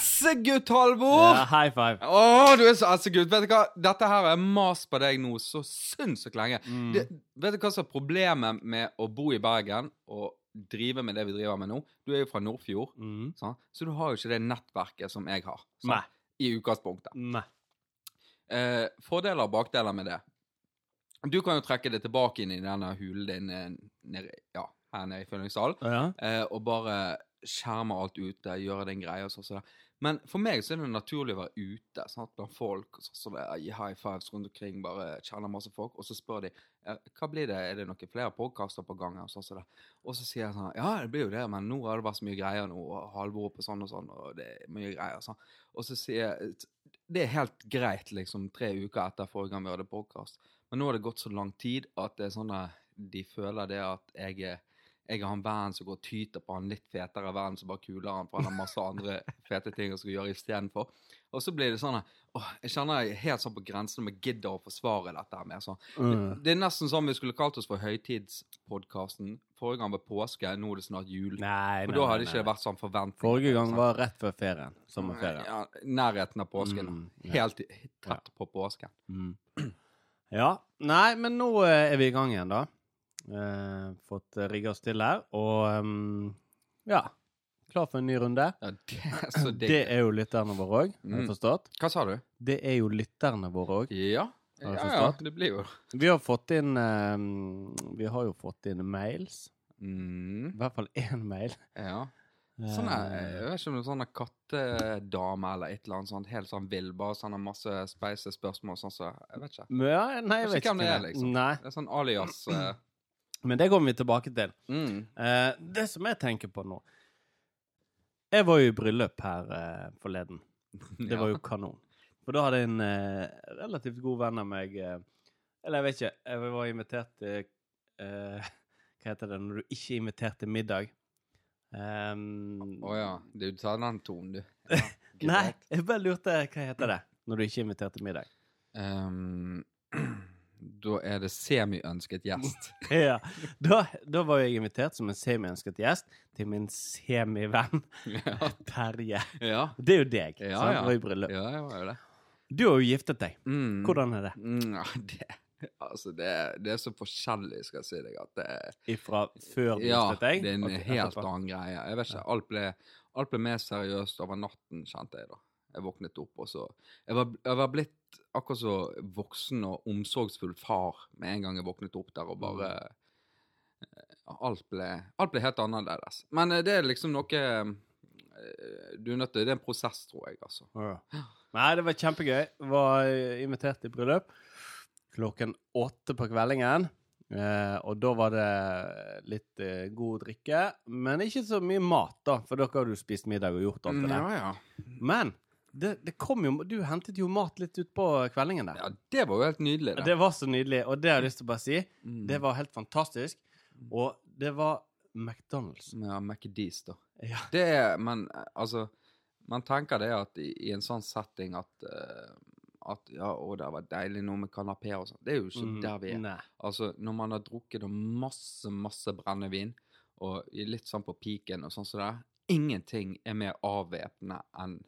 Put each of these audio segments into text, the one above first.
essegutt, Halvor! Ja, high five. Å, du er så essegutt. Vet du hva? Dette her har jeg mast på deg nå så sinnssykt lenge. Mm. Det, vet du hva som er problemet med å bo i Bergen og drive med det vi driver med nå? Du er jo fra Nordfjord, Mm. sant? så du har jo ikke det nettverket som jeg har. sant? Nei. I utgangspunktet. Nei. Eh, fordeler og bakdeler med det. Du kan jo trekke det tilbake inn i denne hulen din eh, nede, ja, her nede i Fyllingsdalen, Ja. eh, og bare skjerme alt ute, gjøre din greie og sånn. det. Men for meg så er det naturlig å være ute sant, blant folk, Så, det, gi high fives rundt omkring, bare kjenner masse folk, og så spør de hva blir det, er det noen flere podkaster på gang, og så det. Og så sier jeg sånn, ja, det blir jo det, men nå har det vært så mye greier nå, og Halvor på sånn og sånn, og det er mye greier, sånn. Og så sier jeg, det er helt greit, liksom, tre uker etter forrige gang vi hadde podkast. Men nå har det gått så lang tid at det er sånn at de føler det at jeg er jeg har en venn som går og tyter på en litt fetere venn som bare kuler han, for han har masse andre fete ting han skal gjøre istedenfor. Og så blir det sånn åh, jeg kjenner jeg er helt sånn på grensen om jeg gidder å forsvare dette mer. Sånn. Mm. Det er nesten sånn vi skulle kalt oss for Høytidspodkasten. Forrige gang var påske, nå er det snart jul. Nei, For nei, da nei, hadde ikke det vært sånn forventning. Forrige gang var rett før ferien. Sommerferien. Ja, nærheten av påsken. Mm, ja. Helt tett tett på påsken. Mm. Ja. Nei, men nå eh, er vi i gang igjen, da. Eh, fått eh, rigga oss til her, og um, ja. Klar for en ny runde. Ja, det er. Det er jo lytterne våre òg, har jeg forstått? Hva sa du? Det er jo lytterne våre òg. Ja. Ja, ja, det blir jo Vi har fått inn um, Vi har jo fått inn mails. mm, I hvert fall én mail. Ja. Sånn er, Eh, jeg vet ikke om det er sånn kattedame eller et eller annet sånt, helt sånn vill, bare sånn masse speise spørsmål sånn så, jeg vet ikke. ja, nei, jeg Jeg vet ikke hvem det er, liksom. Nei, Det er sånn alias. eh, men det kommer vi tilbake til. mm. Eh, det som jeg tenker på nå Jeg var jo i bryllup her eh, forleden. Det var jo kanon. For da hadde en eh, relativt god venn av meg eh, Eller jeg vet ikke, jeg var invitert til eh, Hva heter det når du ikke er invitert til middag? Um, oh, ja. Du tar den tonen, du. Ja, Nei, jeg bare lurte hva heter det når du ikke er invitert til middag? Ehm, da er det semi-ønsket gjest. ja, da, da var jeg invitert som en semiønsket gjest til min semivenn ja. Terje. Ja. Det er jo deg. Ja, sant? ja. Var i bryllup. ja, jeg var jo det. Du har jo giftet deg. Mm. Hvordan er det? Mm, ja, det Altså, det, det er så forskjellig, skal jeg si deg, at det Ifra før du Ja, giftet deg? Ja, det er en og helt etterpå? annen greie. Jeg vet ikke, alt ble, alt ble mer seriøst over natten, kjente jeg da. Jeg våknet opp, og så Jeg var, jeg var blitt akkurat så voksen og omsorgsfull far med en gang jeg våknet opp der, og bare eh, Alt ble, alt ble helt annerledes. Men eh, det er liksom noe eh, Du er nødt til Det er en prosess, tror jeg, altså. Ja. Nei, det var kjempegøy. Var eh, invitert i bryllup klokken åtte på kveldingen. Eh, og da var det litt eh, god drikke, men ikke så mye mat, da. For da har du spist middag og gjort alt det der. Ja, ja. Men det, det kom jo Du hentet jo mat litt utpå kveldingen der. ja, det var jo helt nydelig, det. Det var så nydelig, og det har jeg lyst til å bare si. Mm. Det var helt fantastisk. Og det var McDonald's. Ja, McDees, da. Ja. Det er Men altså Man tenker det at i, i en sånn setting at uh, At ja, å, det var deilig noe med kanapé og sånn. Det er jo ikke Mm, der vi er. Nei. Altså, når man har drukket masse, masse brennevin, og litt sånn på piken og sånn som det er, ingenting er mer avvæpnende enn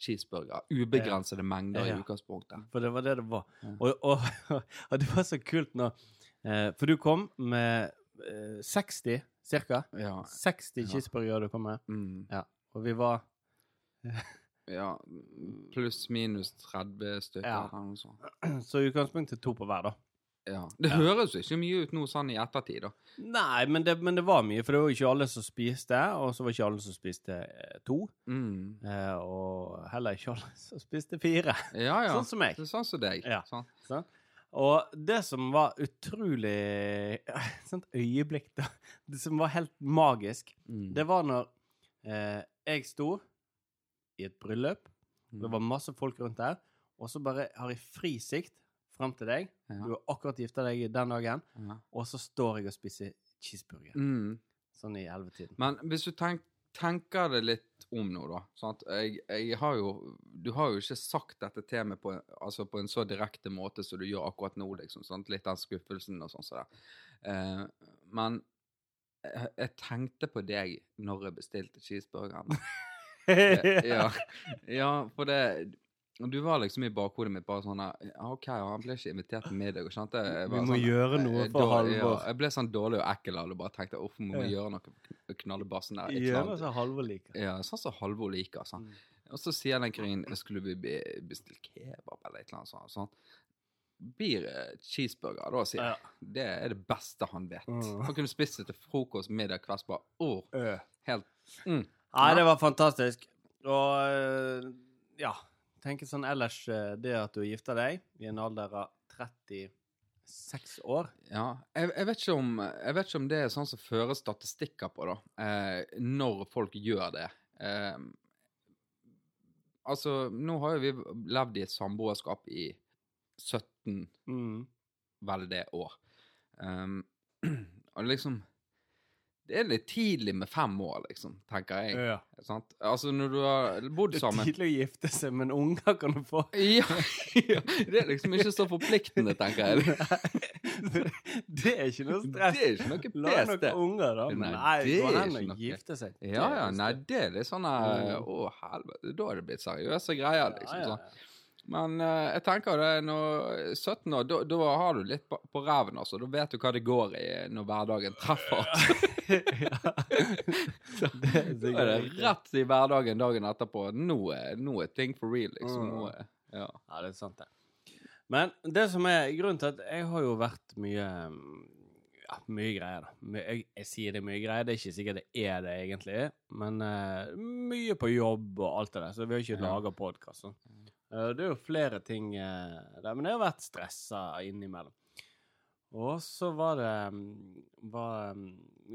cheeseburger. Ubegrensede mengder Ja. i utgangspunktet. For det var det det var. Ja. Og, og, og det var så kult når eh, For du kom med eh, 60 cirka. Ja. 60 Ja. cheeseburgere du kom med. Mm, Og vi var ja. Pluss minus 30 stykker. Ja. Så i utgangspunktet to på hver, da. Ja. Det Ja. høres jo ikke mye ut nå sånn i ettertid, da. Nei, men det, men det var mye, for det var jo ikke alle som spiste, og så var ikke alle som spiste eh, to. Mm. Eh, og heller ikke alle som spiste fire. Ja, ja. Sånn som meg. Det er sånn som deg. Ja. Sånn. Sånn. Og det som var utrolig Sånt øyeblikk, da. Det som var helt magisk, Mm. det var når eh, jeg sto i et bryllup. Mm. Det var masse folk rundt der. Og så bare har jeg fri sikt fram til deg. Ja. Du har akkurat gifta deg den dagen. Ja. Og så står jeg og spiser cheeseburger. Mm. Sånn i ellevetiden. Men hvis du tenk, tenker det litt om nå, da sant? Jeg, jeg har jo Du har jo ikke sagt dette til meg på, altså på en så direkte måte som du gjør akkurat nå, liksom. Sant? Litt den skuffelsen og sånn Så. Eh, men jeg, jeg tenkte på deg når jeg bestilte cheeseburgeren. ja, ja, for det Du var liksom i bakhodet mitt bare sånn OK, han ble ikke invitert skjønte jeg Vi må sånn, gjøre noe eh, for Halvor. Ja, jeg ble sånn dårlig og ekkel av det. Bare tenkte uff, må vi Ja. gjøre noe? Knalle bassen der. annet. som Halvor liker. Ja, sånn som Halvor liker. Sånn. Mm. Og så sier den kringen skulle vi be, bestille kebab eller et eller annet sånt. sånn. Blir eh, cheeseburger, da, sier jeg. Ja. Det er det beste han vet. Mm. Han kunne spist det til frokost, middag, kvelds. Bare Øh. helt mm. Nei, det var fantastisk. Og øh, ja, tenker sånn ellers øh, det at du gifter deg i en alder av 36 år Ja. Jeg, jeg, vet om, jeg vet ikke om det er sånn som fører statistikker på, da. Eh, når folk gjør det. Eh, altså, nå har jo vi levd i et samboerskap i 17 mm. vel det år. Um, og liksom Det er litt tidlig med fem år, liksom, tenker jeg. Ja. Sant? Altså, når du har bodd sammen Det er tidlig å gifte seg, men unger kan du få. ja, ja, Det er liksom ikke så forpliktende, tenker jeg. det er ikke noe stress. Det er ikke noe La pes, noen det. unger, da. Nei, Nei, det går er an å gifte seg. Ja, ja, nei, det er litt sånn eh. Å, helvete, da er det blitt seriøse greier, liksom. ja, Sånn. ja. Men uh, jeg tenker det når 17 år, da, har du litt på, på ræven, altså. Da vet du hva det går i når hverdagen treffer. ja. Det er Da er det rett i hverdagen dagen etterpå. Nå er, ting for real, liksom. Mm. Nå er, ja. Ja, det er sant, det. Men det som er grunnen til at jeg har jo vært mye mm, Ja, mye greier, da. Jeg, jeg sier det er mye greier, det er ikke sikkert det er det egentlig, men uh, mye på jobb og alt det der, så vi har ikke Ja. laga podkast. Det er jo flere ting eh, der, men jeg har vært stressa innimellom. Og så var det mm, var, mm,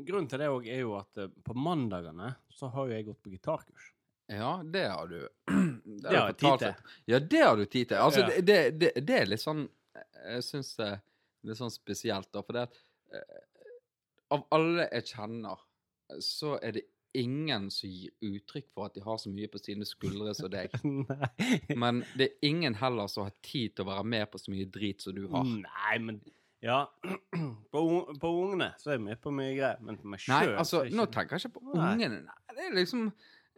Grunnen til det òg er jo at eh, på mandagene så har jo jeg gått på gitarkurs. ja, det har du Det har jeg tid til. Ja, det har du tid til. Altså, Ja. det, det, det, er litt sånn Jeg syns det er litt sånn spesielt, da, for det at eh, Av alle jeg kjenner, så er det ingen som gir uttrykk for at de har så mye på sine skuldre som deg. Men det er ingen heller som har tid til å være med på så mye drit som du har. Nei, men Ja. På, på ungene så er jeg med på mye greier, men på meg Nei, altså, altså, nå tenker jeg ikke på Nei. ungene. Nei, det er liksom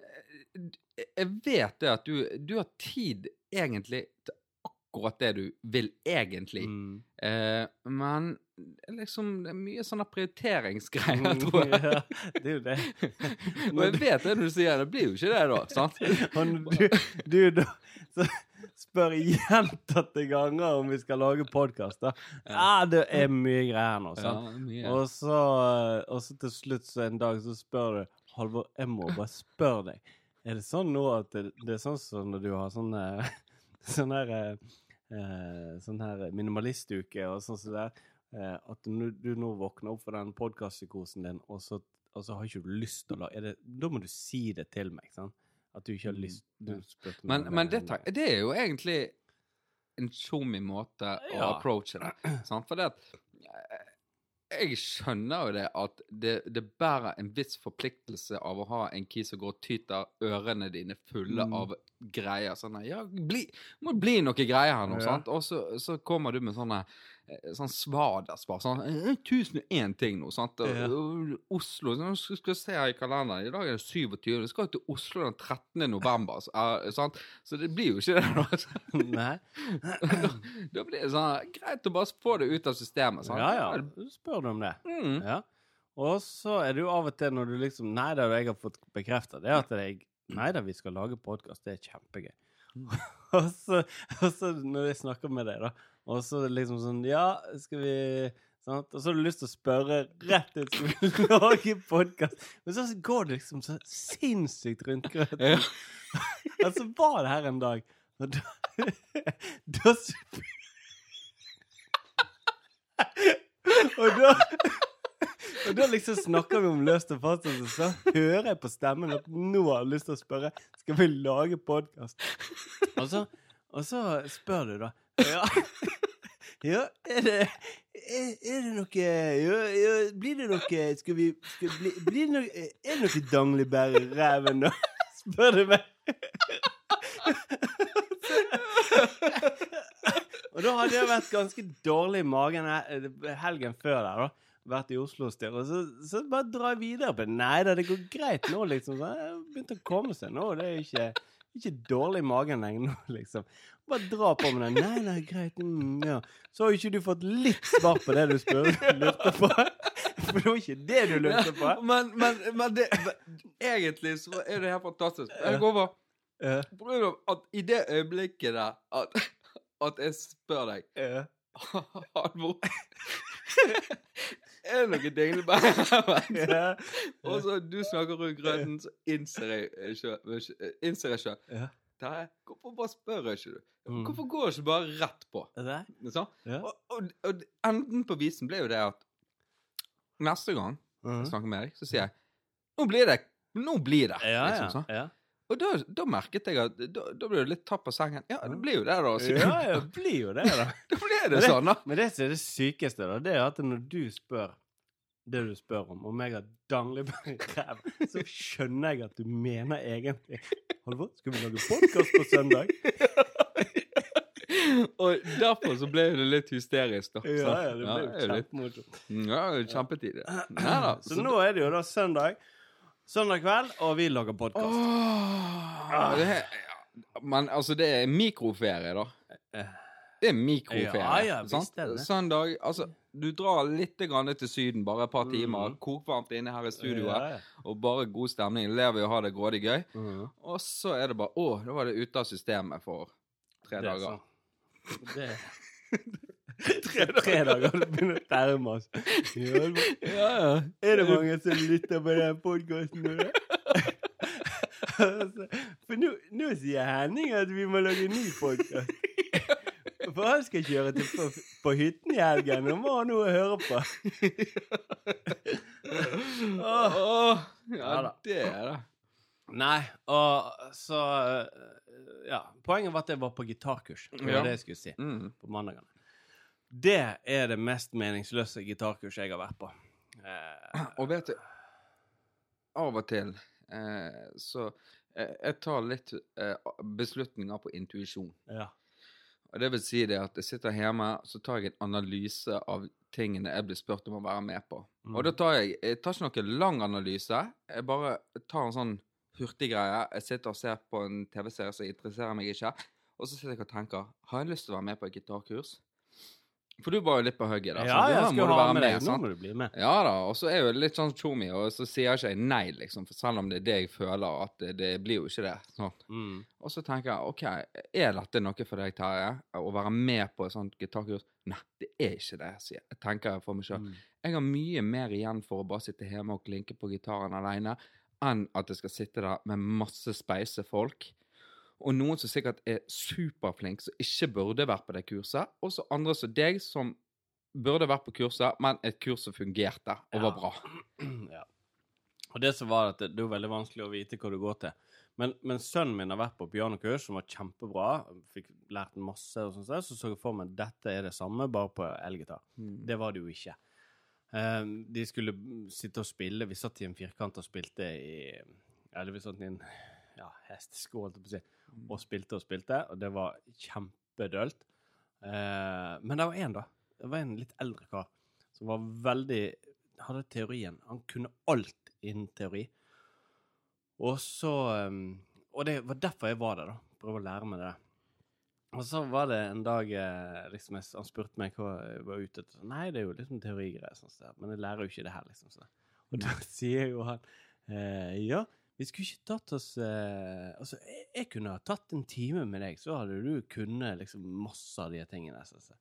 eh, Jeg vet det at du, du har tid egentlig til akkurat det du vil egentlig. mm. Eh, men det er liksom det er mye sånne prioriteringsgreier, tror jeg. ja, det er jo det. Og jeg vet det når du sier det, blir jo ikke det da, sant? Og du, du da så spør gjentatte ganger om vi skal lage podkast, Ja. Ja, det er mye greier nå, sant. Ja, mye. Og så, og så til slutt så en dag så spør du Halvor, jeg må bare spørre deg. Er det sånn nå at det, det er sånn som når du har sånn eh, sånn her eh, eh, sånn her minimalistuke og sånn som det er, eh, at når du nå våkner opp for den podkastpsykosen din, og så, og så har ikke du lyst til å la Da må du si det til meg, sant? At du ikke har lyst du Men, men det, det er jo egentlig en tjommi måte å Ja. approache det. Sant? For det at eh, Jeg skjønner jo det at det, det bærer en viss forpliktelse av å ha en kis som går og tyter ørene dine fulle Mm. av greier. Sånn Ja, bli, må bli noe greier her nå, Ja. sant? Og så, så kommer du med sånne eh, Sånn svadasvar. Sånn eh, 1001 ting nå, sant? Ja. Oslo så Skal skal se her i kalenderen. I dag er det 27. Vi skal jo til Oslo den 13. november. Så, eh, sant? så det blir jo ikke det, da. Nei? da, da blir det sånn Greit å bare få det ut av systemet. Sant? Ja, ja. Spør du om det. Mm. Ja. Og så er det jo av og til når du liksom Nei da, jeg har fått bekrefta det, at jeg Nei da, vi skal lage podkast. Det er kjempegøy. og, så, og så når jeg snakker med deg, da, og så liksom sånn Ja, skal vi Sant? Og så har du lyst til å spørre rett ut Skal vi lage podkast. Men så går det liksom så sinnssykt rundt grøten. Ja. Altså, var det her en dag, og da, da Og da Og da liksom snakker vi om løst og fast, og så hører jeg på stemmen at nå har jeg lyst til å spørre Skal vi lage podkast. Og, og så spør du, da. Ja, ja er det er, er det noe ja, ja, Blir det noe Skal vi skal, bli, blir det noe, Er det noe danglebær i ræven, nå? Spør du meg. Og da hadde jeg vært ganske dårlig i magen helgen før der, da. vært i Oslo og og så, så bare drar jeg videre på det. Nei da, det går greit nå, liksom. Så har å komme seg nå. Det er ikke, ikke dårlig i magen lenger nå, liksom. Bare dra på med den. Nei, nei, greit. Mm, ja. Så har jo ikke du fått litt svar på det du spør, lurte på. For det var ikke det du lurte på. Men, men, men det, egentlig så er det helt fantastisk. Jeg går over Ja, på at i det øyeblikket der at, at jeg spør deg ja. Halvor Er det noe bare her? Ja. Og så du snakker rundt grøten, så innser jeg ikke, sjø- eh, innser jeg sjøl Ja. Terje, hvorfor bare spør jeg ikke du? Mm. Hvorfor går jeg ikke bare rett på? Sånn? Ja. Og, og, og enden på visen ble jo det at neste gang jeg snakker med deg, så sier jeg Nå blir det! Nå blir det! Liksom, ja. sånn. Og da, da merket jeg at da, da ble du litt tatt på sengen. Ja, det blir jo det, da. Ja, ja, det blir jo det, da. Da blir Men det sånn, da. Men det som er det sykeste, da, det er at når du spør det du spør om, om jeg har danglebær i ræva, så skjønner jeg at du mener egentlig Halvor, skal vi lage podkast på søndag? Og derfor så ble det litt hysterisk, da. Ja, ja, det ble jo ja, kjempemorsomt. Ja, det kjempetid. det. Nei da. Så nå er det jo da søndag. Søndag kveld, og vi lager podkast. Oh, ja. Men altså, det er mikroferie, da. Det er mikroferie. Ja, ja. Søndag Altså, du drar litt grann til Syden, bare et par timer. Mm. Kokvarmt inne her i studioet. Og bare god stemning. Lever og har det grådig gøy. Mm. Og så er det bare Å, da var det ute av systemet for tre Det er dager. sant. Det Tre, tre dager, det begynner å terme oss. Ja, Ja. Er det mange som lytter på den podkasten nå. Altså, For nå, sier Henning at vi må lage en ny podkast. For han skal kjøre til på, på hytten i helgen Nå må ha noe å høre på. Ja, Ja det er det. Nei, og så Ja. Poenget var at jeg var på gitarkurs. Det var Ja. det jeg skulle si. Mm. På mandagene. Det er det mest meningsløse gitarkurset jeg har vært på. Eh, Og vet du, av og til eh, så eh, Jeg tar litt eh, beslutninger på intuisjon. ja. Og det vil si det at jeg sitter hjemme, så tar jeg en analyse av tingene jeg blir spurt om å være med på. Mm. Og da tar jeg Jeg tar ikke noen lang analyse. Jeg bare tar en sånn hurtiggreie. Jeg sitter og ser på en TV-serie som interesserer meg ikke. Og så sitter jeg og tenker Har jeg lyst til å være med på et gitarkurs? For du var jo litt på hugget da. Ja, jeg du ha med deg. Nå må du bli med. Ja da, og så er jo litt sånn tjomi, og så sier jeg ikke jeg nei, liksom, for selv om det er det jeg føler, at det, det blir jo ikke det. Sånn. Mm. Og så tenker jeg, ok, er dette noe for deg, Terje? Å være med på et sånt gitarkurs? Nei, det er ikke det, sier jeg. tenker jeg for meg sjøl. Mm. Jeg har mye mer igjen for å bare sitte hjemme og klinke på gitaren alene, enn at jeg skal sitte der med masse speise folk. Og noen som sikkert er superflinke, som ikke burde vært på det kurset. Og så andre som deg, som burde vært på kurset, men et kurs som fungerte og var bra. ja. Og det som var at det, det er veldig vanskelig å vite hva du går til. Men, men sønnen min har vært på pianokurs, som var kjempebra. Fikk lært masse, og sånt, så så jeg for meg at dette er det samme, bare på elgitar. Det var det jo ikke. Ehm, de skulle sitte og spille. Vi satt i en firkant og spilte i Eller vi satt i en ja, hesteskål, holdt jeg på å si, og spilte og spilte, og det var kjempedølt. Eh, men det var én, da. Det var en litt eldre kar som var veldig Hadde teorien. Han kunne alt innen teori. Og så ehm, Og det var derfor jeg var der, da. Prøve å lære meg det. Og så var det en dag eh, liksom, han spurte meg hva jeg var ute etter. Nei, det er jo liksom teorigreier, sånn, så, men jeg lærer jo ikke det her, liksom. Så. Og da sier jo han eh, Ja, vi skulle ikke tatt oss eh, Altså, jeg, jeg kunne ha tatt en time med deg, så hadde du kunnet liksom masse av de tingene. Så, så.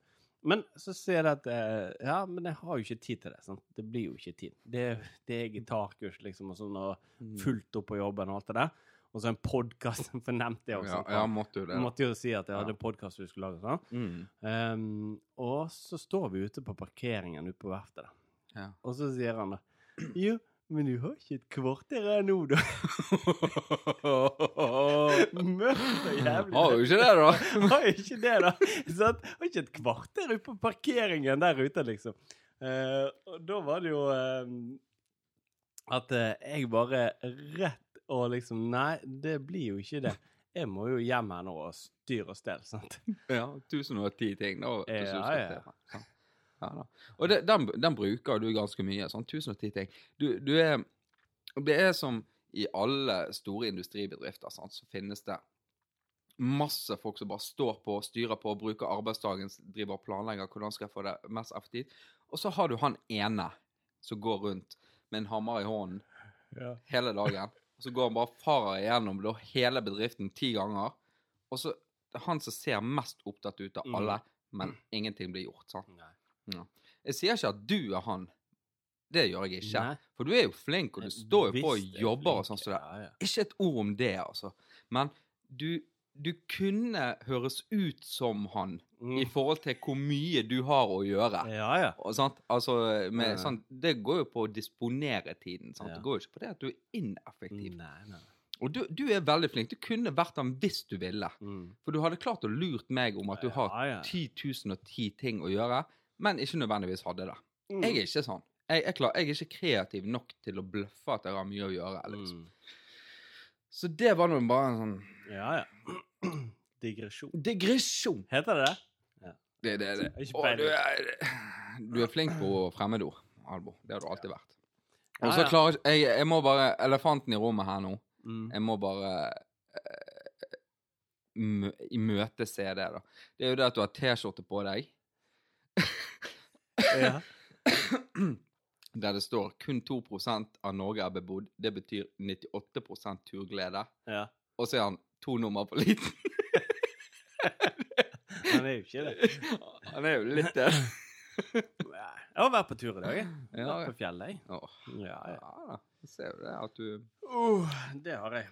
Men så sier jeg at eh, Ja, men jeg har jo ikke tid til det. Sant? Det blir jo ikke tid. Det, det er gitarkurs, liksom, og sånn, og fullt opp på jobben og alt det der. Og så en podkast, fornemte jeg også. Ja, ja, måtte jo det. Måtte jo si at jeg hadde Ja. podkast vi skulle lage. Sånn. Mm. Um, og så står vi ute på parkeringen ute på verftet. da. Ja. Og så sier han da Jo, men du har ikke et kvarter her nå, da. Mørkt og jævlig. Har jo ikke det, da. Har jo ikke det, da. Sånn, Har ikke et kvarter ute på parkeringen der ute, liksom. Uh, og da var det jo uh, at uh, jeg bare rett og liksom Nei, det blir jo ikke det. Jeg må jo hjem her nå og styre og stelle, sant. Ja, 1010 ting, da. til Ja, ja, ja. Ja, da. Og det, den, den bruker du ganske mye. Sånn 1010 ting. Du, du er Det er som i alle store industribedrifter, sant, så finnes det masse folk som bare står på, styrer på, bruker arbeidsdagen, driver og planlegger hvordan skal jeg få det mest effektivt. Og så har du han ene som går rundt med en hammer i hånden hele dagen. Og så går han bare farer igjennom da, hele bedriften ti ganger. Og så det er han som ser mest opptatt ut av Mm. alle, men ingenting blir gjort. sant? Nei. Ja. Jeg sier ikke at du er han. Det gjør jeg ikke. Nei. For du er jo flink, og du står jo på og er jobber og sånn Så. Ja, ja. Ikke et ord om det, altså. Men du, du kunne høres ut som han i Mm. forhold til hvor mye du har å gjøre. Ja, ja. Og, sant? Altså, med, Ja. sånn, det går jo på å disponere tiden. Sant? Det går jo ikke på det at du er ineffektiv. Nei, nei. Og du, du er veldig flink. Du kunne vært han hvis du ville. Mm. For du hadde klart å lurt meg om at du har Ja, ja. 10 010 ting å gjøre, men ikke nødvendigvis hadde det. Mm. Jeg er ikke sånn. Jeg, jeg, klar, jeg er ikke kreativ nok til å bløffe at jeg har mye å gjøre. Liksom. Mm. Så det var nå bare en sånn Ja, ja. Digresjon. digresjon. Heter det det? Det, det, det. Har ikke Og du, er, du er flink på fremmedord, Albo. Det har du alltid vært. Og så ja. klarer jeg, jeg må bare Elefanten i rommet her nå. Mm. Jeg må bare eh, mø- imøtese det, da. Det er jo det at du har T-skjorte på deg Ja. der det står 'kun 2% av Norge er bebodd'. Det betyr 98 turglede. ja. Og så er han to nummer for liten. Han er jo ikke det. Han er jo litt det. Jeg har vært på tur i dag, jeg. Ja, Vært på fjellet, jeg. Åh, Ja, ja. da. Ser jo det at du Uh, det har jeg.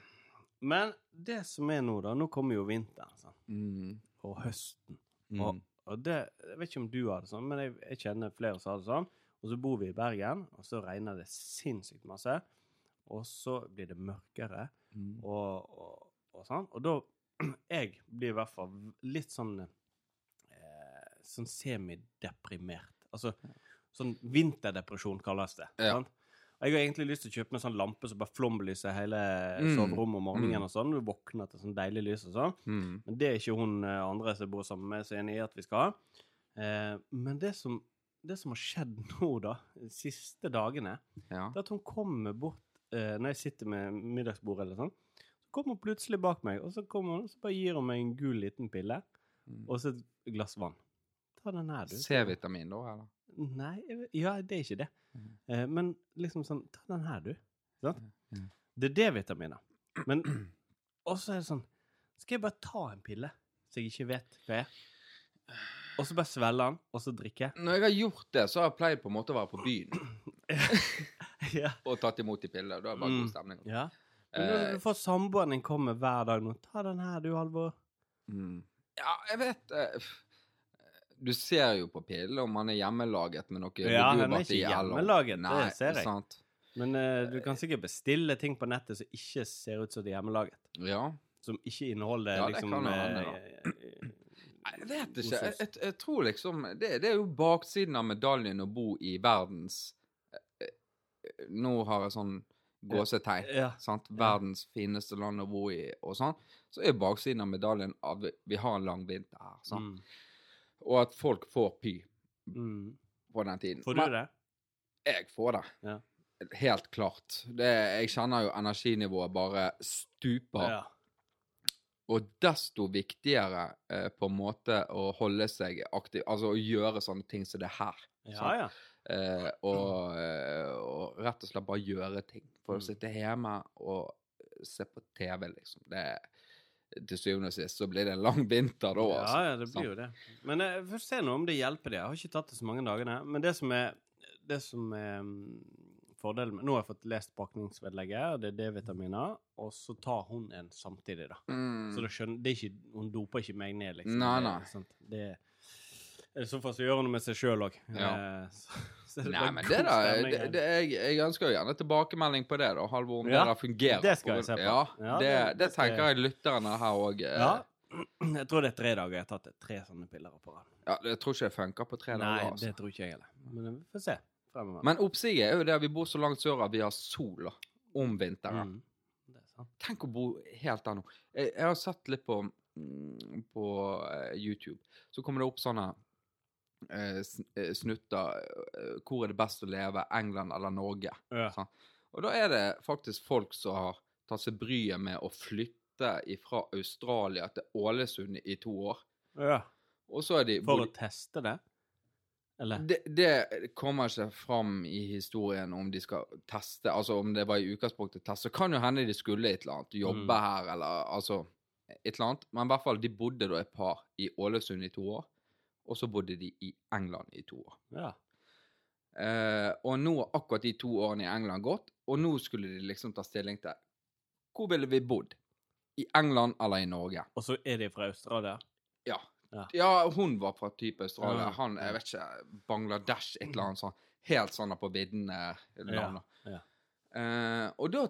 Men det som er nå, da Nå kommer jo vinteren sant? mm, og høsten. mm. Og, og det Jeg vet ikke om du har det sånn, men jeg, jeg kjenner flere som har det sånn. Og så bor vi i Bergen, og så regner det sinnssykt masse. Og så blir det mørkere Mm. og, og, og sånn. Og da Jeg blir i hvert fall litt sånn eh, Sånn semideprimert. Altså sånn vinterdepresjon kalles det. Ja. Sant? Jeg har egentlig lyst til å kjøpe meg sånn lampe som bare flomlyser hele Mm. soverommet om morgenen Mm. og sånn. Du våkner til sånn deilig lys og sånn. Mm. Men det er ikke hun eh, andre som bor sammen med, så enig i at vi skal ha. Eh, men det som, det som har skjedd nå, da, de siste dagene, Ja. det er at hun kommer bort eh, når jeg sitter med middagsbordet eller sånn. Så kommer hun plutselig bak meg, og så kommer hun, og så bare gir hun meg en gul liten pille Mm. og så et glass vann. Ta den her, du. C-vitamin, da, eller? Nei, ja, det er ikke det. Eh, men liksom sånn Ta den her, du. Sant? Mm. Det er D-vitaminer. Men Og så er det sånn Skal jeg bare ta en pille så jeg ikke vet hva jeg er? Og så bare svelge den, og så drikke? Når jeg har gjort det, så har jeg pleid på en måte å være på byen ja. og tatt imot de pillene. Da er det bare Mm. god stemning. ja. Men når Eh, du får samboeren din komme hver dag nå, ta den her, du, Halvor. mm. Ja, jeg vet eh, f- Du ser jo på pillen om han er hjemmelaget med noe Ja, han er ikke hjemmelaget, hjemmelaget, det ser jeg. Sant? Men uh, du kan sikkert bestille ting på nettet som ikke ser ut som det er hjemmelaget. Ja. Som ikke inneholder Ja, det liksom kan jo hende, eh, Nei, Jeg vet ikke. Jeg, jeg, jeg tror liksom det, det er jo baksiden av medaljen å bo i verdens Nå har jeg sånn gåsetegn. Ja. Sant? Verdens fineste land å bo i, og sånn. Så er baksiden av medaljen at vi, vi har en lang vinter her. Sant? Mm. Og at folk får py Mm. på den tiden. Får Men du det? Jeg får det. Ja. Helt klart. Det, jeg kjenner jo energinivået bare stuper. Ja. Og desto viktigere eh, på en måte å holde seg aktiv, altså å gjøre sånne ting som det her. Ja, ja. Eh, og, eh, og rett og slett bare gjøre ting. For Mm. å sitte hjemme og se på TV, liksom. Det, til syvende og sist så blir det en lang vinter da, Ja, altså. ja, det blir jo det. Men eh, vi får se nå om det hjelper det. Jeg har ikke tatt det så mange dagene. Men det som er, det som er mm, fordelen med Nå har jeg fått lest pakningsvedlegget, det er D-vitaminer, og så tar hun en samtidig, da. Mm. Så da skjønner, det er ikke, hun doper ikke meg ned, liksom. Nei, nei. sant? Det, I så fall vi gjør noe med seg sjøl òg. Ja. Det Nei, men det da, det, det, jeg, jeg ønsker jo gjerne tilbakemelding på det, da, Halvor, om Ja, det fungerer. det skal jeg se på. Ja, Ja, det, det- det, det tenker jeg lytterne her òg. Ja. Jeg tror det er tre dager jeg har tatt. Tre sånne piller på rad. Ja, jeg tror ikke jeg funker på tre Nei, dager. Altså. det tror ikke jeg heller. Men vi får se fremover. Men oppsiget er jo det at vi bor så langt sør at vi har sol om vinteren. Mm. Det. Tenk å bo helt der nå. Jeg, jeg har sett litt på, mm, på eh, YouTube. Så kommer det opp sånne eh, eh, snutter eh, hvor er det best å leve, England eller Norge. Ja. Og da er det faktisk folk som har tatt seg bryet med å flytte fra Australia til Ålesund i to år. ja. Og så er de For å teste det? Eller? det, det kommer ikke fram i historien om de skal teste, altså om det var i utgangspunktet test. Så kan jo hende de skulle et eller annet, jobbe Mm. her eller altså et eller annet. Men i hvert fall, de bodde da et par i Ålesund i to år, og så bodde de i England i to år. Ja. Eh, og nå har akkurat de to årene i England gått, og nå skulle de liksom ta stilling til hvor ville vi bodd? I England eller i Norge? Og så er de fra Australia? Ja. Ja. Ja, hun var fra type Australia. Ja, Han, jeg vet ikke, Bangladesh, et eller annet sånt. Helt sånn på viddene Ja. ja. Uh, og da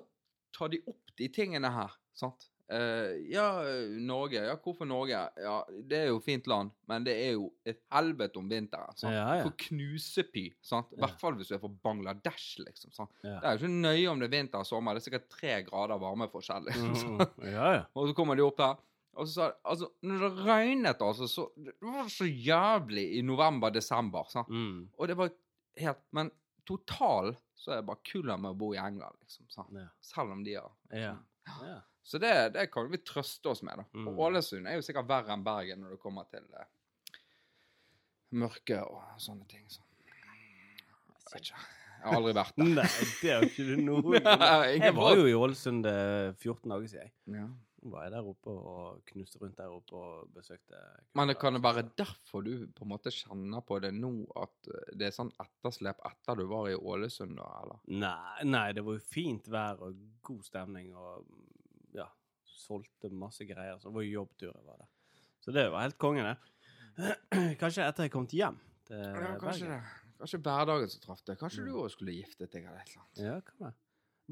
tar de opp de tingene her, sant. Eh, ja, Norge. Ja, hvorfor Norge? Ja, det er jo fint land, men det er jo et helvete om vinteren. Sant? Ja, ja. For knusepy. sant? I hvert fall hvis du er fra Bangladesh, liksom. sant? Ja. Det er jo ikke nøye om det er vinter og sommer. Det er sikkert tre grader varmeforskjell. Liksom. mm, ja, ja. Og så kommer de opp der. Og så sa de Altså, når det regnet, altså, så Det var så jævlig i november-desember. sant? Mm. Og det var helt Men total så er det bare kulere med å bo i England, liksom. sant? Selv om de har Ja. Ja. Så det, det kan vi trøste oss med, da. Mm. Og Ålesund er jo sikkert verre enn Bergen når det kommer til uh, mørke og sånne ting. Så. Jeg vet ikke. Jeg har aldri vært der. Nei, det har ikke du noe Jeg var jo i Ålesund eh, 14 dager siden. ja. Var jeg der oppe og knuste rundt der oppe og besøkte Men det kan det være derfor du på en måte kjenner på det nå, at eh, det er sånn etterslep etter du var i Ålesund, da, eller? Nei, nei, det var jo fint vær og god stemning og ja, solgte masse greier. Så det var jo jobbtur jeg var der. Så det var helt konge, det. Kanskje etter jeg kom hjem til Ja, kanskje Bergen. det. Kanskje hverdagen som traff deg. Kanskje Mm. du òg skulle giftet deg eller et eller annet. Ja, kan være.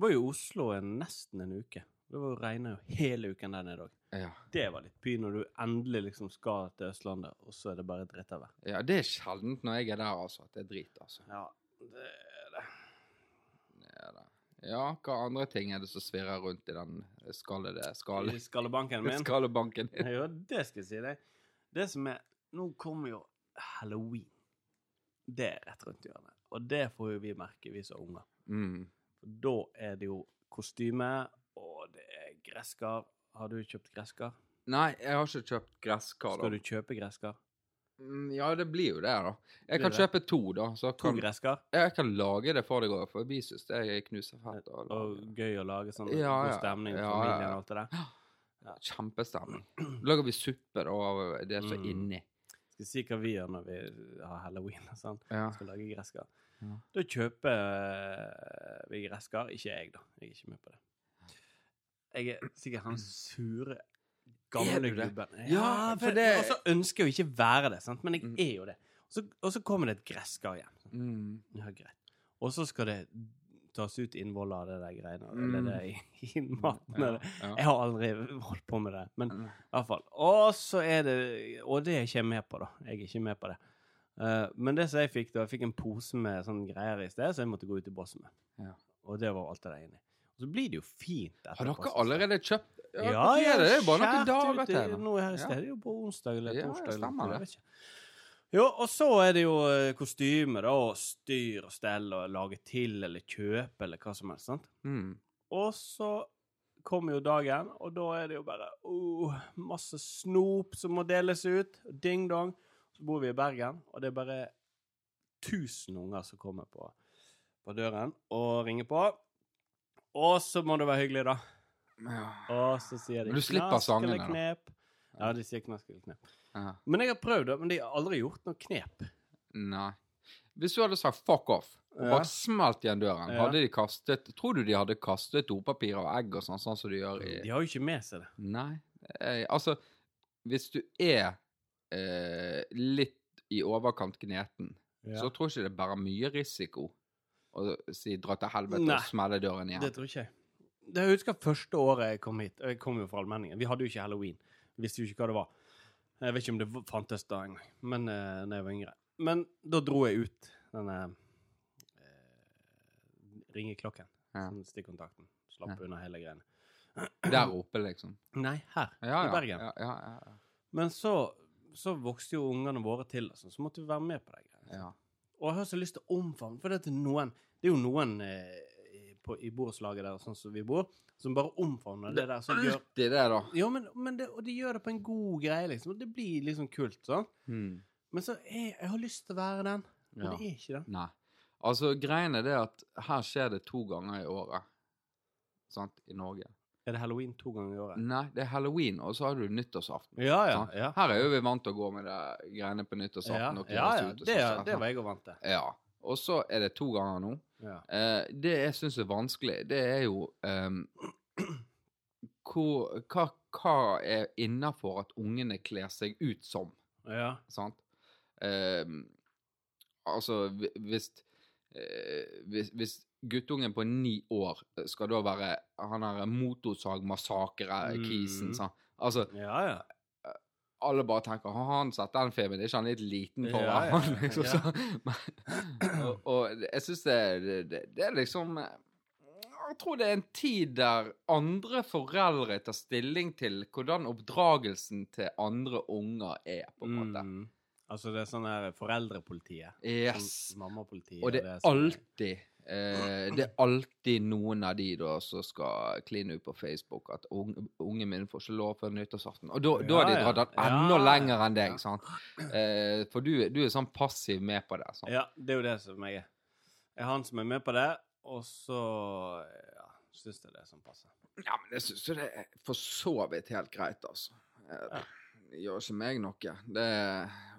Var jo i Oslo en, nesten en uke. Det var jo regna jo hele uken der nede òg. Ja. Det var litt py når du endelig liksom skal til Østlandet, og så er det bare drittvær. ja, det er sjeldent når jeg er der, altså, at det er drit, altså. Ja, det er det. Det er det. Ja, hva andre ting er det som svirrer rundt i den skallede skall... I skallebanken min. skallebanken din? Ja, det skal jeg si deg. Det som er Nå kommer jo halloween. Det er rett rundt hjørnet. Og det får jo vi merke, vi som er unger. Mm. For da er det jo kostyme, det gresskar. Har du kjøpt gresskar? Nei, jeg har ikke kjøpt gresskar. Skal du kjøpe gresskar? Mm, Ja, det blir jo det, da. Jeg Blir kan det? kjøpe to, da. Så To kan, gresskar? jeg kan lage det for deg òg, for vi syns det er knusefett. Og, Og gøy å lage sånn Ja, god ja. stemning, Ja, familien ja, ja. og alt det der. Kjempestemning. Lager vi suppe da, av det som er Mm. inni. Skal si hva vi gjør når vi har halloween og sånn. Ja. Skal lage gresskar. Ja. Da kjøper eh, vi gresskar. Ikke jeg, da. Jeg er ikke med på det. Jeg er sikkert han sure, gamle gubben. Ja, for det- Og så ønsker jeg jo ikke være det, sant? men jeg Mm. er jo det. Og så, og så kommer det et gresskar igjen. Mm. Ja, greit. Og så skal det tas ut innvoller av det der greiene. Mm. Eller det i, i maten. Ja, ja. Jeg har aldri holdt på med det. Men Mm. i hvert fall. Og så er det Og det er ikke jeg med på, da. Jeg er ikke med på det. Uh, men det som jeg fikk, da Jeg fikk en pose med sånne greier i sted, så jeg måtte gå ut i bossen med. Ja. Og det var alt det der inni. Og så blir det jo fint. Har dere allerede kjøpt Ja, ja, er det? Er bare noen dager til. Nå i Ja. sted. Det er jo på onsdag eller torsdag. ja, stemmer det. Jo, og så er det jo eh, kostyme, da, og styr og stell og lage til eller kjøpe eller hva som helst. sant? Mm. Og så kommer jo dagen, og da er det jo bare oh, masse snop som må deles ut. Ding-dong. Så bor vi i Bergen, og det er bare 1000 unger som kommer på, på døren og ringer på. Og så må det være hyggelig, da. Ja. Og så sier de Men du slipper sangene, da. Ja, de sier knaskelig knep. Ja. Men jeg har prøvd det, men de har aldri gjort noe knep. Nei. Hvis du hadde sagt 'fuck off' og bare smelt igjen døren, hadde de kastet Tror du de hadde kastet dopapir og egg og sånn, sånn som de gjør i De har jo ikke med seg det. Nei. Eh, altså, hvis du er eh, litt i overkant gneten, så tror jeg ikke det bærer mye risiko å si 'dra til helvete' Nei. og smelle døren igjen. Det tror ikke jeg. Det jeg husker første året jeg kom hit. Jeg kom jo fra allmenningen. Vi hadde jo ikke halloween. Visste jo ikke hva det var. Jeg vet ikke om det fantes da engang, men uh, da jeg var yngre. Men da dro jeg ut denne uh, ringeklokken. Ja. Sånn stikkontakten. Slapp Ja. unna hele greiene. Der oppe, liksom. Nei, her Ja, i. Bergen. Ja, ja, ja, ja. Men så så vokste jo ungene våre til, og sånn, så måtte vi være med på de greiene. Ja. Og jeg har så lyst til å omfavne, for det er, noen, det er jo noen eh, på, i borettslaget der, sånn som vi bor, som bare omfavner det der. Som gjør, det, da. ja, men, men det, og de gjør det på en god greie, liksom. Og det blir liksom kult, sånn. Hmm. Men så er, jeg har lyst til å være den, men Ja. det er ikke det. Nei. Altså, greien er det at her skjer det to ganger i året. Sant? I Norge. Er det halloween to ganger i året? Nei, det er halloween, og så har du nyttårsaften. Ja, ja. ja. Her er jo vi vant til å gå med det greiene på Ja, nyttårsaften. ja, ja. ut Det, sånn, det var jeg òg vant til. Ja. Og så er det to ganger nå. Ja. Eh, det jeg syns er vanskelig, det er jo ehm, hvor, hva, hva er innafor at ungene kler seg ut som? ja. Sant? Eh, altså, hvi- hvis, eh, hvis Hvis guttungen på ni år skal da være han er motorsagmassakre-kisen, Mm. Altså, Ja, ja. alle bare tenker Har han sett den filmen? Er ikke han litt liten for Ja, ja. Liksom, så, men, og, og jeg syns det, det, det, det er liksom Jeg tror det er en tid der andre foreldre tar stilling til hvordan oppdragelsen til andre unger er, på en måte. Mm. Altså det er sånn her foreldrepolitiet. Yes. Sånn mammapolitiet. Og det er alltid eh, Det er alltid noen av de da som skal kline ut på Facebook at unge, ungen mine får ikke lov før nyttårsaften. Og da, da har de Ja, ja. dratt den enda Ja, ja, lenger enn deg, sant? Eh, for du, du er sånn passiv med på det. Sant? Ja, det er jo det som jeg er. Jeg er han som er med på det, og så ja, syns jeg det er sånn passe. Ja, men jeg syns jo det er for så vidt helt greit, altså. Eh, Ja. Gjør ikke meg noe. Det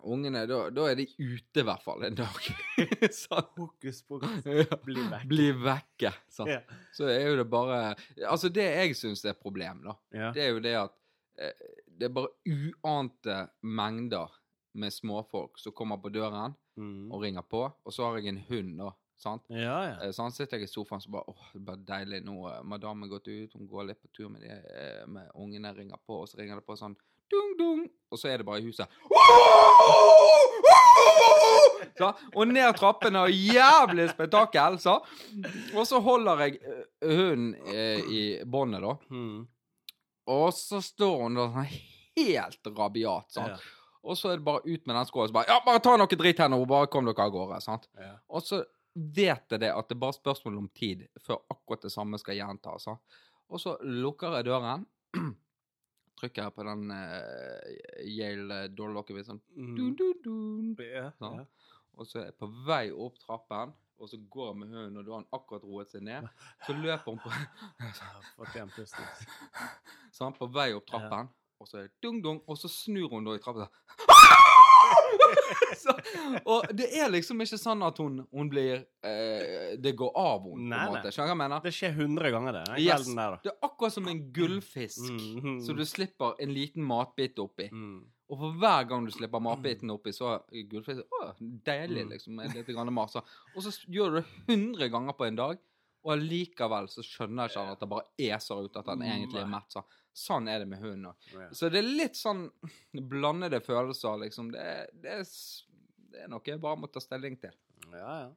Ungene, da, da er de ute i hvert fall en dag. sånn. Hokus pokus. Bli vekk. Bli vekke. Sant? Ja. Så er jo det bare Altså, det jeg syns er et problem, da, Ja. det er jo det at eh, det er bare uante mengder med småfolk som kommer på døren Mm. og ringer på, og så har jeg en hund, da. Sant? ja, ja. Sånn Så han sitter jeg i sofaen så bare åh, det er bare deilig nå. Madammen Madame er gått ut, hun går litt på tur med, de, eh, med ungene, ringer på, og så ringer det på sånn dung, dung, og så er det bare i huset. Så, og ned trappene og jævlig spetakkel, så. Og så holder jeg eh, hunden eh, i båndet, da. Mm. Og så står hun da sånn helt rabiat, sant. Og så er det bare ut med den skåla, så bare Ja, bare ta noe dritt her nå, bare kom dere av gårde, sant. Ja. Og så vet jeg det at det er bare spørsmål om tid før akkurat det samme skal gjentas. Og så lukker jeg døren, trykker jeg på den uh, Yale doorlocken min sånn dun, dun, dun. yeah, Sånn. Yeah. Og så er jeg på vei opp trappen, og så går jeg med hunden, og da har han akkurat roet seg ned. Så løper hun på Så han på vei opp trappen, og så er det dung, dung, og så snur hun da i trappen sånn. så, og det er liksom ikke sånn at hun, hun blir eh, Det går av henne, på en måte. Skjønner du hva jeg mener? Det skjer hundre ganger, det. Yes. der. Det er akkurat som en gullfisk, Mm. så du slipper en liten matbit oppi. Mm. Og for hver gang du slipper matbiten oppi, så gullfisk Å, deilig, Mm. liksom. en litt grann mat. Så. Og så gjør du det 100 ganger på en dag, og allikevel så skjønner jeg ikke han at det bare eser ut at han egentlig er mett. Så. Sånn er det med hunden òg. Ja. Så det er litt sånn blandede følelser, liksom. Det, det, er, det er noe jeg bare må ta stilling til. ja, ja.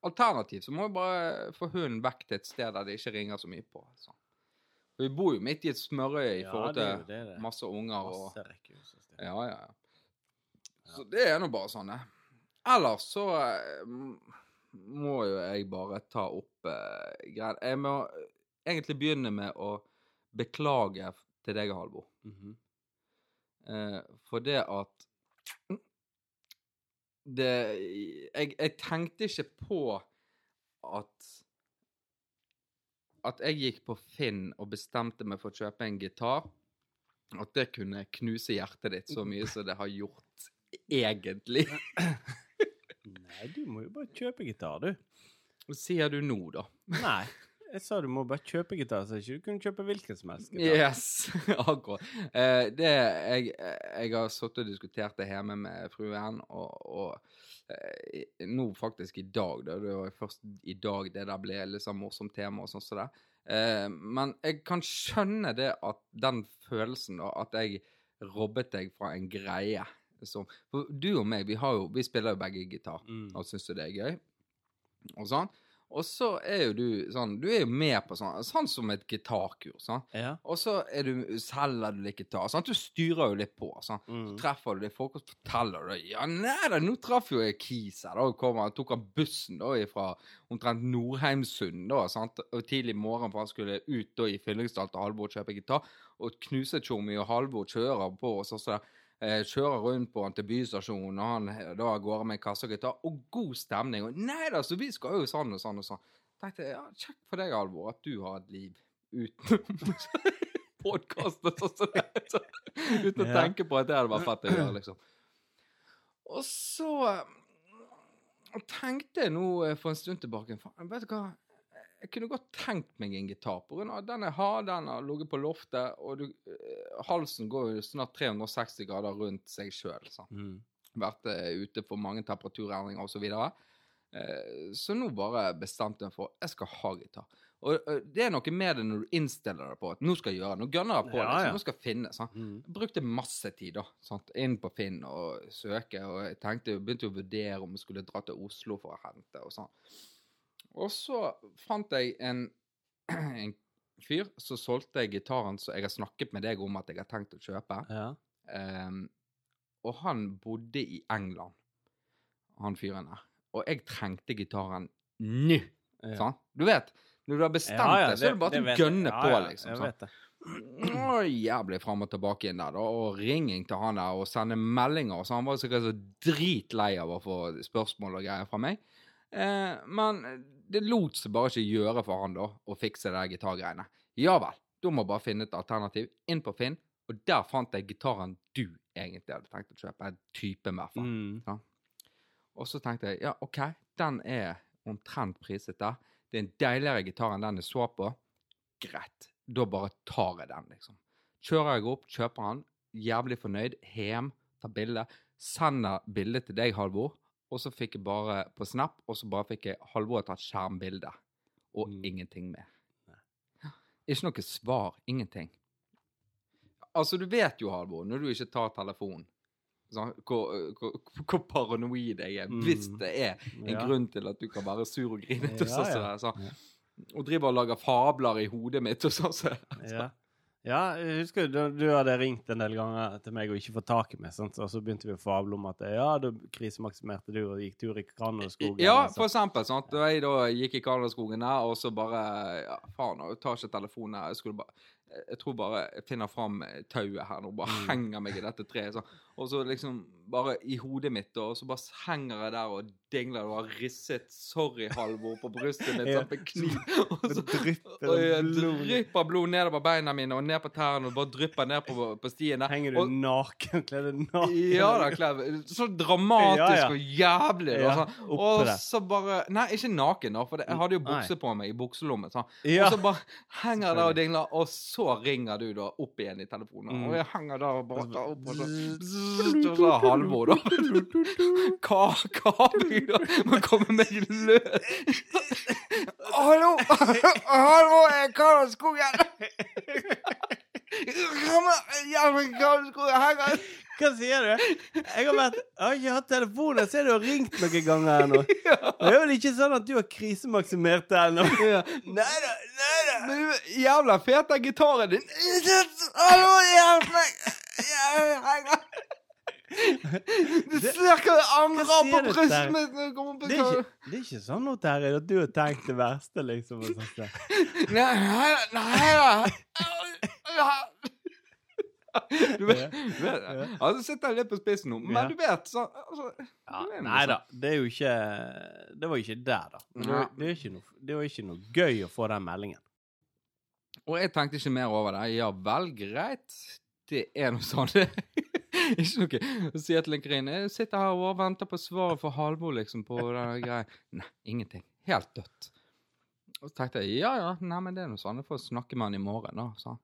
Alternativt så må vi bare få hunden vekk til et sted der det ikke ringer så mye på. Så. For vi bor jo midt i et smørøye i Ja, forhold til det, det. masse unger og Masse rekkehus. Ja, ja, ja. Så det er nå bare sånn, det. Ellers så eh, må jo jeg bare ta opp uh, greier. Jeg må egentlig begynne med å beklage til deg, Halvor. -hmm. Eh, for det at det jeg, jeg tenkte ikke på at At jeg gikk på Finn og bestemte meg for å kjøpe en gitar. At det kunne knuse hjertet ditt så mye som det har gjort egentlig. Nei, du må jo bare kjøpe gitar, du. Hva sier du nå, da? Nei. Jeg sa du må bare kjøpe gitar, så ikke du kunne kjøpe hvilken som helst gitar. Yes, akkurat. Eh, det, jeg, jeg har sittet og diskutert det hjemme med fruen, og, og eh, nå faktisk i dag, da. Det var først i dag det der ble sånn morsomt tema og sånn som det. Eh, men jeg kan skjønne det at den følelsen, da, at jeg robbet deg fra en greie som For du og meg, vi, har jo, vi spiller jo begge gitar Mm. og syns jo det er gøy. Og sånn. Og så er jo du sånn Du er jo med på sånn Sånn som et gitarkurs. Sånn. Ja. Og så er du, selger du litt gitar. Sånn. Du styrer jo litt på. Sånn. Så Mm. treffer du litt folk og forteller du Ja, nei da, nå traff jo jeg Kis her. Da kom han, tok han bussen da fra omtrent Nordheimsund da, sant? og tidlig morgen, for han skulle ut da i Fyllingsdal til Halvor og kjøpe gitar. Og Knusetjommi og Halvor kjører på. Og så eh, kjører rundt på han til bystasjonen, og han eh, da går med kasse og gitar. Og god stemning. Og nei da, så vi skal jo sånn og sånn og sånn. Tenkte jeg, ja, kjekt for deg, Alvor, at du har et liv uten podkast og sånn. Så, Uten å Ja. tenke på at det hadde vært fett å gjøre, liksom. Og så eh, tenkte jeg nå eh, for en stund tilbake Vet du hva? Jeg kunne godt tenkt meg en gitar. På grunn av den jeg har, den har ligget på loftet, og du, eh, halsen går jo snart 360 grader rundt seg sjøl. Mm. Vært eh, ute for mange temperaturendringer osv. Så, videre. eh, så nå bare bestemte jeg for jeg skal ha gitar. Og det er noe med det når du innstiller deg på at nå skal jeg gjøre det. Nå gønner jeg på Ja, det. ja. Så nå skal jeg finne. Sant? Mm. Jeg brukte masse tid da, sant? inn på Finn og søke, og jeg tenkte, begynte å vurdere om jeg skulle dra til Oslo for å hente og sånn. Og så fant jeg en, en fyr som solgte gitaren som jeg har snakket med deg om at jeg har tenkt å kjøpe. Ja. Um, og han bodde i England, han fyren der. Og jeg trengte gitaren nå, Ja. Sånn? Du vet, når du har bestemt Ja, ja, deg, så er det bare til å gønne på, liksom. Jeg vet det. Jævlig fram og tilbake inn der, da, og ringing til han der, og sende meldinger, så han var sikkert så dritlei av å få spørsmål og greier fra meg. Eh, men det lot seg bare ikke gjøre for han da, å fikse de gitargreiene. Ja vel, da må jeg bare finne et alternativ. Inn på Finn, og der fant jeg gitaren du egentlig hadde tenkt å kjøpe. En type, i hvert fall. Mm. Og så tenkte jeg, ja, OK, den er omtrent priset der. Det er en deiligere gitar enn den jeg så på. Greit. Da bare tar jeg den, liksom. Kjører jeg opp, kjøper den, jævlig fornøyd, hjem, tar bilde, sender bildet til deg, Halvor, og så fikk jeg bare på Snap, og så bare fikk jeg Halvor har tatt skjermbilde, og Mm. ingenting mer. Ikke noe svar, ingenting. Altså, du vet jo, Halvor, når du ikke tar telefonen, sånn, hvor, hvor, hvor paranoid jeg er, Mm. hvis det er en Ja. grunn til at du kan være sur og grinete. Ja, sånn ja. sånn. Og driver og lager fabler i hodet mitt og sånn. Så. Ja. Ja, jeg husker du, du hadde ringt en del ganger til meg og ikke fått tak i meg, sant? og så begynte vi å fable om at ja, da krisemaksimerte du og gikk tur i Kranåskogen. Ja, for eksempel. Sant? Da jeg da gikk i Kanadaskogen der, og så bare ja, Faen, jeg tar ikke telefonen her. Jeg skulle bare jeg tror bare jeg finner fram tauet her nå, bare Mm. henger meg i dette treet. Sånn. Og så liksom bare i hodet mitt, og så bare henger jeg der og dingler og har risset 'sorry, Halvor' på brystet mitt Ja. med kniv. Og så og jeg blod. drypper blod nedover beina mine og ned på tærne og bare drypper ned på, på stien. Henger du Og- naken, kledd naken? ja da, Klev. Så dramatisk Ja, ja. og jævlig. Sånn. oppe Og så bare Nei, ikke naken, da, for det, jeg hadde jo bukse på meg i bukselommen. Så. Og så bare henger jeg der og dingler, og så ringer du da opp igjen i telefonen. Mm. Og jeg henger der og bare tar opp, og så Bzzzt. så, så Halvor, da. Hva hva vil det? Man kommer med løs. Hallo! Hallo, jeg Karl skogen! Hva sier du? Jeg har, vært, jeg har ikke hatt telefonen, så du har ringt noen ganger her nå. Det er vel ikke sånn at du har krisemaksimert det ennå? Ja. Nei da, nei da. Du, jævla fete gitaren din. Hallo, hjelp meg! Jeg henger Du ser hva det har på brystet mitt Det er ikke, det er ikke sånn nå, Terje, at du har tenkt det verste, liksom. Og sånt. Nei, nei, nei. Du vet, du vet Altså, sitter litt på spissen nå, men du vet så altså, Ja, nei da, det er jo ikke Det var ikke der, da. Det det er ikke noe, det var ikke noe gøy å få den meldingen. Og jeg tenkte ikke mer over det. Ja vel, greit. Det er noe sånn. Det ikke noe å si til en grine. Jeg sitter her og venter på svaret fra Halvor, liksom, på denne greia. Nei, ingenting. Helt dødt. Og så tenkte jeg ja ja, nei, men det er noe sånn. Jeg får snakke med han i morgen, da. han.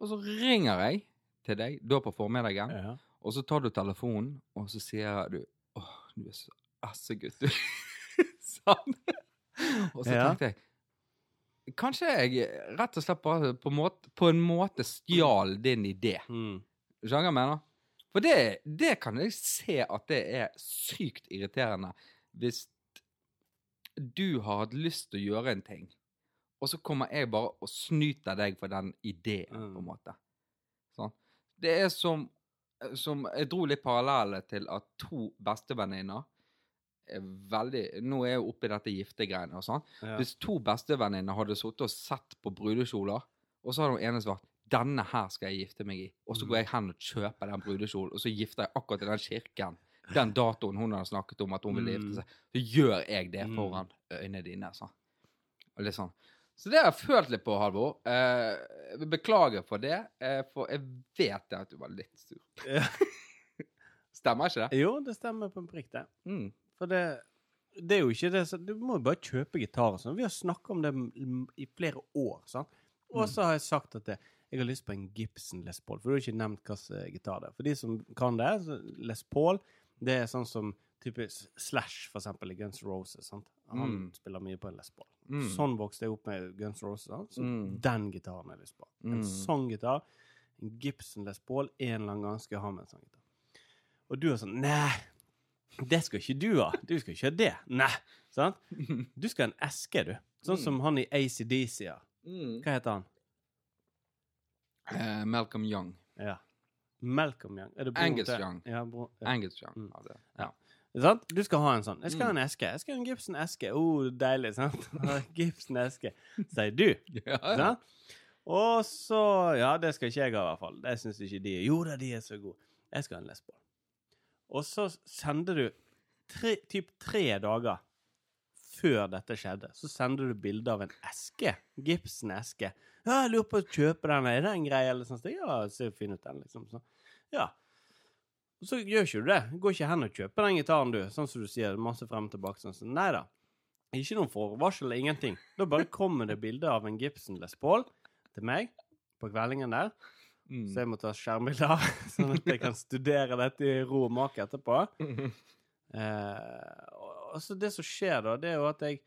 Og så ringer jeg til deg da på formiddagen, Ja. og så tar du telefonen, og så sier du åh, du er så essegutt, du. sånn. Og så tenkte jeg Kanskje jeg rett og slett bare på, måte, på en måte stjal din idé. Mm. Skjønner du hva jeg mener? For det, det kan jeg se at det er sykt irriterende hvis du har hatt lyst til å gjøre en ting, og så kommer jeg bare og snyter deg for den ideen, Mm. på en måte. Sånn. Det er som, som Jeg dro litt paralleller til at to bestevenninner er veldig Nå er jeg oppe i dette giftegreiene og sånn. Ja. Hvis to bestevenninner hadde sittet og sett på brudekjoler, og så hadde hun ene svart 'Denne her skal jeg gifte meg i', og så Mm. går jeg hen og kjøper den brudekjolen, og så gifter jeg akkurat i den kirken den datoen hun hadde snakket om at hun ville gifte Mm. seg, så gjør jeg det Mm. foran øynene dine. Sånn. Og litt sånn. Så det har jeg følt litt på, Halvor. Eh, beklager for det, eh, for jeg vet at du var litt sur. Ja. Stemmer ikke det? Jo, det stemmer på en prikk, det. Mm. For det, det er jo ikke det så Du må jo bare kjøpe gitar og sånn. Vi har snakka om det i flere år. sant? Og så har jeg sagt at det, jeg har lyst på en Gibson Les Paul. For du har ikke nevnt hvilken gitar det er. For de som kan det, så Les Paul, det er sånn som typisk Slash, for eksempel, i Guns Roses. sant? Han Mm. spiller mye på en Les Paul. Mm. Sånn vokste jeg opp med Guns Roses. sant? Så Mm. den gitaren har jeg lyst på. En Mm. sånn gitar. En Gibson Les Paul. En eller annen gang skal jeg ha med en sånn gitar. Og du er sånn Nei, det skal ikke du ha. Du skal ikke ha det. Nei. Sant? Du skal ha en eske, du. Sånn Mm. som han i ACDC har. Mm. Hva heter han? Eh, Malcolm Young. Ja. Malcolm Young. Er det broren Angus til- Young. Ja, bro, ja. Angus Young. Mm. Ja. Ja. Sant? Du skal ha en sånn. Jeg skal ha Mm. en eske. Jeg skal ha en Gibson eske. Oh, deilig, sant? Gibson eske, sier du. Ja, ja. Og så Ja, det skal ikke jeg ha, i hvert fall. Det syns ikke de. Jo da, de er så gode. Jeg skal ha en Les Og så sender du tre, typ tre dager før dette skjedde, så sender du bilde av en eske. Gipsen-eske. Ja, jeg lurer på å kjøpe den. Er det en greie? Eller sånn. Så, Ja, ser fin ut, den, liksom. Så, ja. Og så gjør ikke du det. Går ikke hen og kjøper den gitaren, du. Sånn som du sier. Masse frem og tilbake. Sånn. Så, nei da. Ikke noen forvarsel, ingenting. Da bare kommer det bilde av en Gibson Les Paul til meg på kveldingen der. Mm. Så jeg må ta skjermbilde av, sånn at jeg kan studere dette i ro og mak etterpå. Eh, og og så det som skjer da, det er jo at jeg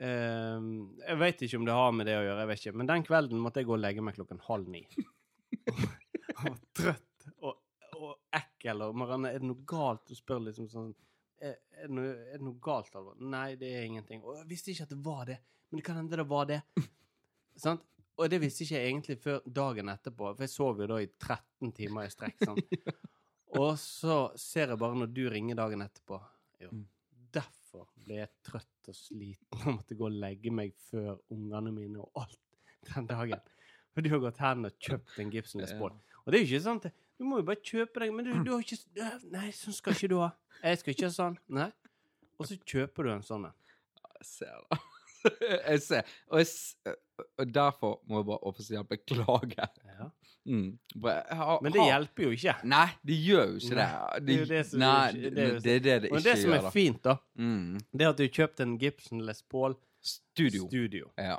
eh, Jeg vet ikke om det har med det å gjøre, jeg vet ikke. Men den kvelden måtte jeg gå og legge meg klokken halv ni. og var trøtt og, og ekkel. Og Marianne, er det noe galt? Du spør liksom sånn Er, er, det, noe, er det noe galt, Alvor? Nei, det er ingenting. Og jeg visste ikke at det var det. Men det kan hende det var det. Sant? Og det visste ikke jeg egentlig før dagen etterpå, for jeg sov jo da i 13 timer i strekk. sant? Og så ser jeg bare når du ringer dagen etterpå Jo, Mm. Ble jeg trøtt og sliten og måtte gå og legge meg før ungene mine og alt den dagen. For du har gått hen og kjøpt en Gibson Les Paul. Og det er jo ikke sånn du må jo bare kjøpe deg Men du, du har ikke Nei, sånn skal ikke du ha. Jeg skal ikke ha sånn. Nei. Og så kjøper du en sånn en. Jeg ser det. jeg ser. Og, jeg, og derfor må jeg bare offisielt beklage. Ja. Mm. Bare, ha, Men det hjelper jo ikke. Nei, det gjør jo ikke det. Det er det som nei, det, det det er det det Og det som er fint, da, Mm. det er at du har kjøpt en Gibson Les Paul Studio. Studio. Ja.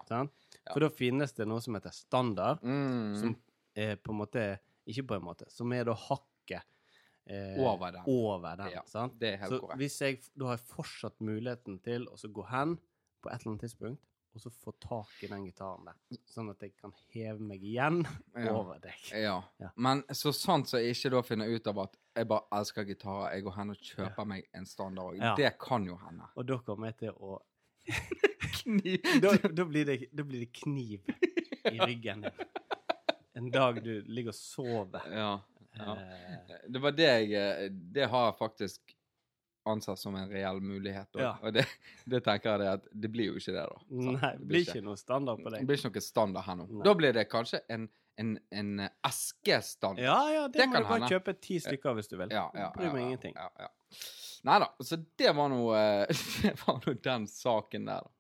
For da finnes det noe som heter standard, Mm. som er på en måte Ikke på en måte, som er da hakket eh, Over den. over den, Ja, sant? det helt Så korrekt. hvis jeg Da har jeg fortsatt muligheten til å gå hen på et eller annet tidspunkt og så få tak i den gitaren der, sånn at jeg kan heve meg igjen Ja. over deg. Ja. Ja. Men så sant så jeg ikke da finner ut av at jeg bare elsker gitarer, jeg går hen og kjøper meg en standard òg. Ja. Det kan jo hende. Og da kommer jeg til å Kniv. Da, da, blir, det, da blir det kniv i ryggen din. En dag du ligger og sover. Ja. ja. Eh, Det var det jeg eh, Det har jeg faktisk ansett som en reell mulighet. da. Ja. Og det, det tenker jeg det at det blir jo ikke det, da. Så, Nei, det blir ikke noe standard på Det deg. blir ikke noe standard her nå. Nei. Da blir det kanskje en, en, en eskestand. Ja, ja, det, Det må du bare hende. kjøpe ti stykker hvis du vil. ja, ja, Bryr meg ingenting. Ja, ja. Nei da, så det Det var nå den saken der, da.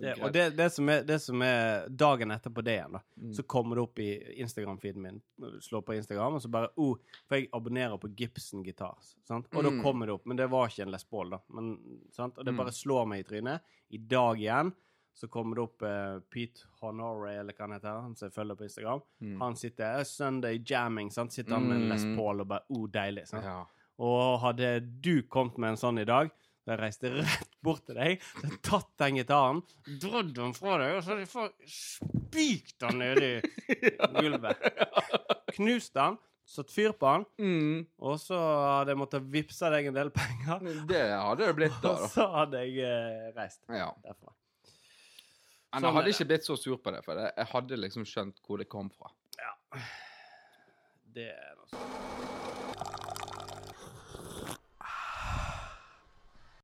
Det, og det, det, som er, det som er dagen etterpå det igjen, da, Mm. så kommer det opp i Instagram-feeden min. Slår på Instagram, og så bare oh, For jeg abonnerer på Gibson Guitars. Sant? Og da Mm. kommer det opp. Men det var ikke en Les Paul, da. Men, sant? Og det Mm. bare slår meg i trynet. I dag igjen så kommer det opp eh, Pete Honore, eller hva han heter, han som jeg følger på Instagram. Mm. Han sitter eh, Sunday jamming, sant? sitter han med en Les Mm. Paul og bare oh, deilig. Sant? Ja. Og hadde du kommet med en sånn i dag, da jeg reiste rett bort til deg, så tatt den gitaren, dratt den fra deg, og så har de faen spikt den ned i gulvet. Knust den, satt fyr på han, Mm, og så hadde jeg måttet vippse deg en del penger. det hadde det blitt, da. Og da. så hadde jeg eh, reist Ja. derfra. Men Sånn jeg er hadde det. ikke blitt så sur på det, for jeg jeg hadde liksom skjønt hvor det kom fra. Det er noe sånt.